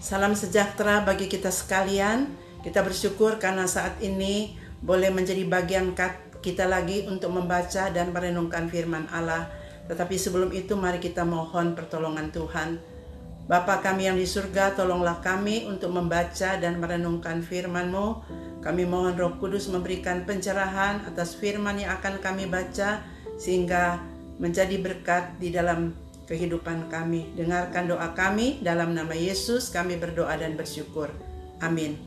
Salam sejahtera bagi kita sekalian. Kita bersyukur karena saat ini boleh menjadi bagian kita lagi untuk membaca dan merenungkan firman Allah. Tetapi sebelum itu mari kita mohon pertolongan Tuhan. Bapa kami yang di surga, tolonglah kami untuk membaca dan merenungkan firman-Mu. Kami mohon Roh Kudus memberikan pencerahan atas firman yang akan kami baca sehingga menjadi berkat di dalam kehidupan kami. Dengarkan doa kami dalam nama Yesus kami berdoa dan bersyukur. Amin.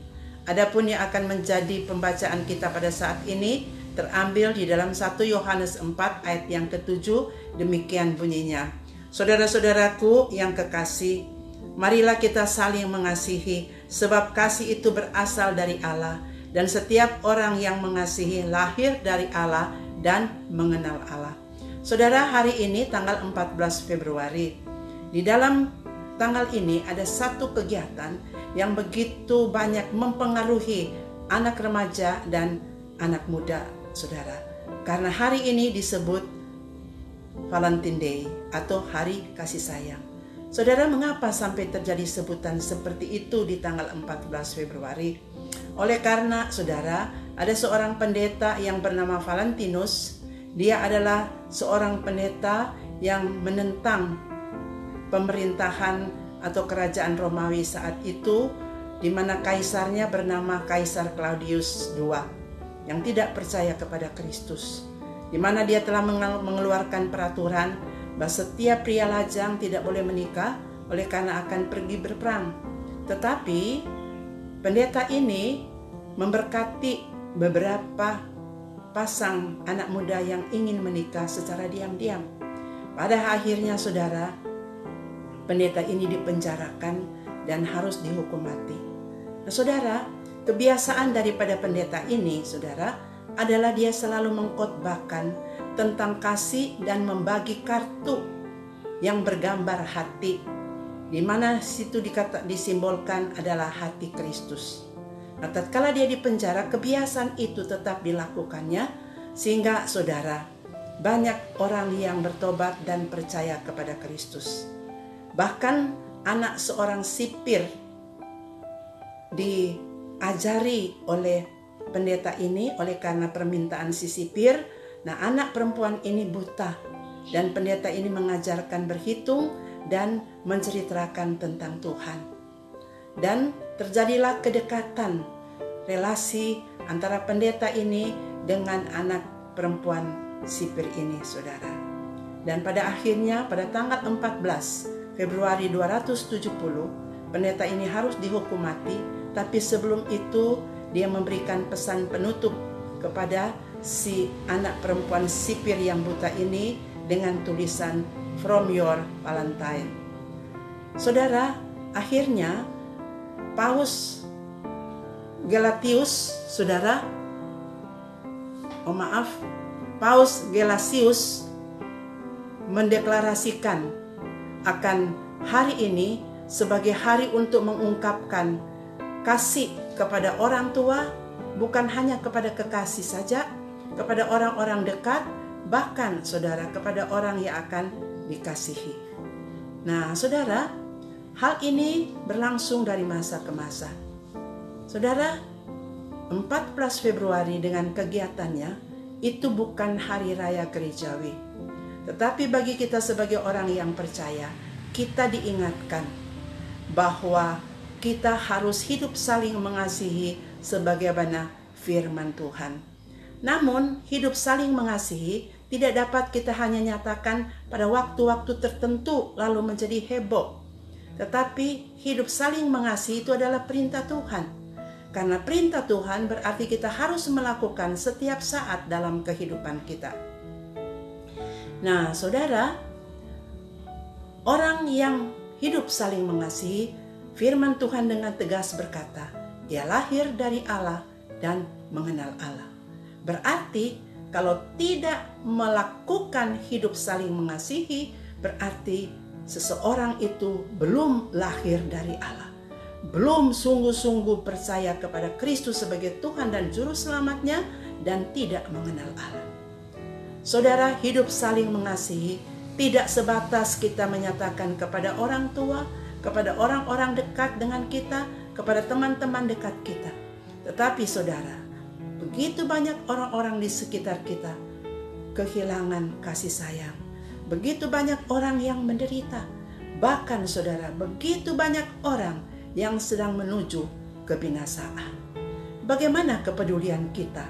Adapun yang akan menjadi pembacaan kita pada saat ini terambil di dalam 1 Yohanes 4 ayat yang ketujuh demikian bunyinya. Saudara-saudaraku yang kekasih, marilah kita saling mengasihi sebab kasih itu berasal dari Allah dan setiap orang yang mengasihi lahir dari Allah dan mengenal Allah. Saudara, hari ini tanggal 14 Februari. Di dalam tanggal ini ada satu kegiatan yang begitu banyak mempengaruhi anak remaja dan anak muda, Saudara. Karena hari ini disebut Valentine Day atau Hari Kasih Sayang. Saudara, mengapa sampai terjadi sebutan seperti itu di tanggal 14 Februari? Oleh karena, Saudara, ada seorang pendeta yang bernama Valentinus dia adalah seorang pendeta yang menentang pemerintahan atau kerajaan Romawi saat itu di mana kaisarnya bernama Kaisar Claudius II yang tidak percaya kepada Kristus. Di mana dia telah mengeluarkan peraturan bahwa setiap pria lajang tidak boleh menikah oleh karena akan pergi berperang. Tetapi pendeta ini memberkati beberapa pasang anak muda yang ingin menikah secara diam-diam. Pada akhirnya saudara, pendeta ini dipenjarakan dan harus dihukum mati. Nah, saudara, kebiasaan daripada pendeta ini, saudara, adalah dia selalu mengkotbahkan tentang kasih dan membagi kartu yang bergambar hati, di mana situ dikata, disimbolkan adalah hati Kristus. Nah, tatkala dia di penjara, kebiasaan itu tetap dilakukannya sehingga saudara banyak orang yang bertobat dan percaya kepada Kristus. Bahkan anak seorang sipir diajari oleh pendeta ini oleh karena permintaan si sipir. Nah, anak perempuan ini buta dan pendeta ini mengajarkan berhitung dan menceritakan tentang Tuhan. Dan terjadilah kedekatan relasi antara pendeta ini dengan anak perempuan sipir ini, saudara. Dan pada akhirnya pada tanggal 14 Februari 270, pendeta ini harus dihukum mati, tapi sebelum itu dia memberikan pesan penutup kepada si anak perempuan sipir yang buta ini dengan tulisan From Your Valentine. Saudara, akhirnya Paus Gelatius, saudara, oh maaf, Paus Gelasius mendeklarasikan akan hari ini sebagai hari untuk mengungkapkan kasih kepada orang tua, bukan hanya kepada kekasih saja, kepada orang-orang dekat, bahkan saudara kepada orang yang akan dikasihi. Nah, saudara, Hal ini berlangsung dari masa ke masa. Saudara, 14 Februari dengan kegiatannya itu bukan hari raya gerejawi. Tetapi bagi kita sebagai orang yang percaya, kita diingatkan bahwa kita harus hidup saling mengasihi sebagaimana firman Tuhan. Namun, hidup saling mengasihi tidak dapat kita hanya nyatakan pada waktu-waktu tertentu lalu menjadi heboh tetapi hidup saling mengasihi itu adalah perintah Tuhan. Karena perintah Tuhan berarti kita harus melakukan setiap saat dalam kehidupan kita. Nah, saudara, orang yang hidup saling mengasihi, firman Tuhan dengan tegas berkata, "Dia lahir dari Allah dan mengenal Allah." Berarti, kalau tidak melakukan hidup saling mengasihi, berarti seseorang itu belum lahir dari Allah, belum sungguh-sungguh percaya kepada Kristus sebagai Tuhan dan Juru Selamatnya, dan tidak mengenal Allah. Saudara, hidup saling mengasihi tidak sebatas kita menyatakan kepada orang tua, kepada orang-orang dekat dengan kita, kepada teman-teman dekat kita. Tetapi saudara, begitu banyak orang-orang di sekitar kita kehilangan kasih sayang. Begitu banyak orang yang menderita. Bahkan saudara, begitu banyak orang yang sedang menuju kebinasaan. Bagaimana kepedulian kita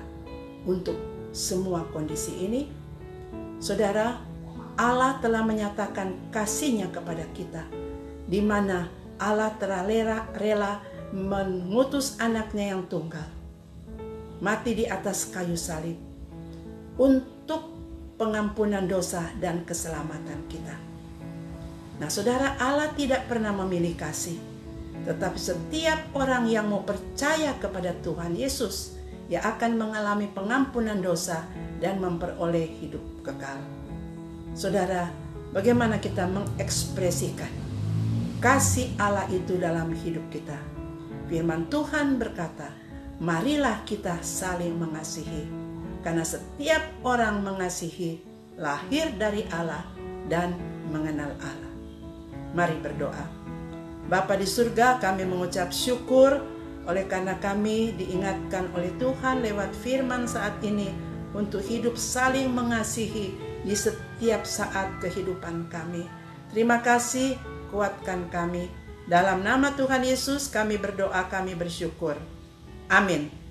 untuk semua kondisi ini? Saudara, Allah telah menyatakan kasihnya kepada kita, di mana Allah telah rela, rela mengutus anaknya yang tunggal, mati di atas kayu salib, untuk pengampunan dosa dan keselamatan kita. Nah saudara Allah tidak pernah memilih kasih, tetapi setiap orang yang mau percaya kepada Tuhan Yesus, ia akan mengalami pengampunan dosa dan memperoleh hidup kekal. Saudara, bagaimana kita mengekspresikan kasih Allah itu dalam hidup kita? Firman Tuhan berkata, "Marilah kita saling mengasihi, karena setiap orang mengasihi lahir dari Allah dan mengenal Allah." Mari berdoa. Bapa di surga, kami mengucap syukur oleh karena kami diingatkan oleh Tuhan lewat firman saat ini untuk hidup saling mengasihi di setiap saat kehidupan kami. Terima kasih, kuatkan kami. Dalam nama Tuhan Yesus kami berdoa, kami bersyukur. Amin.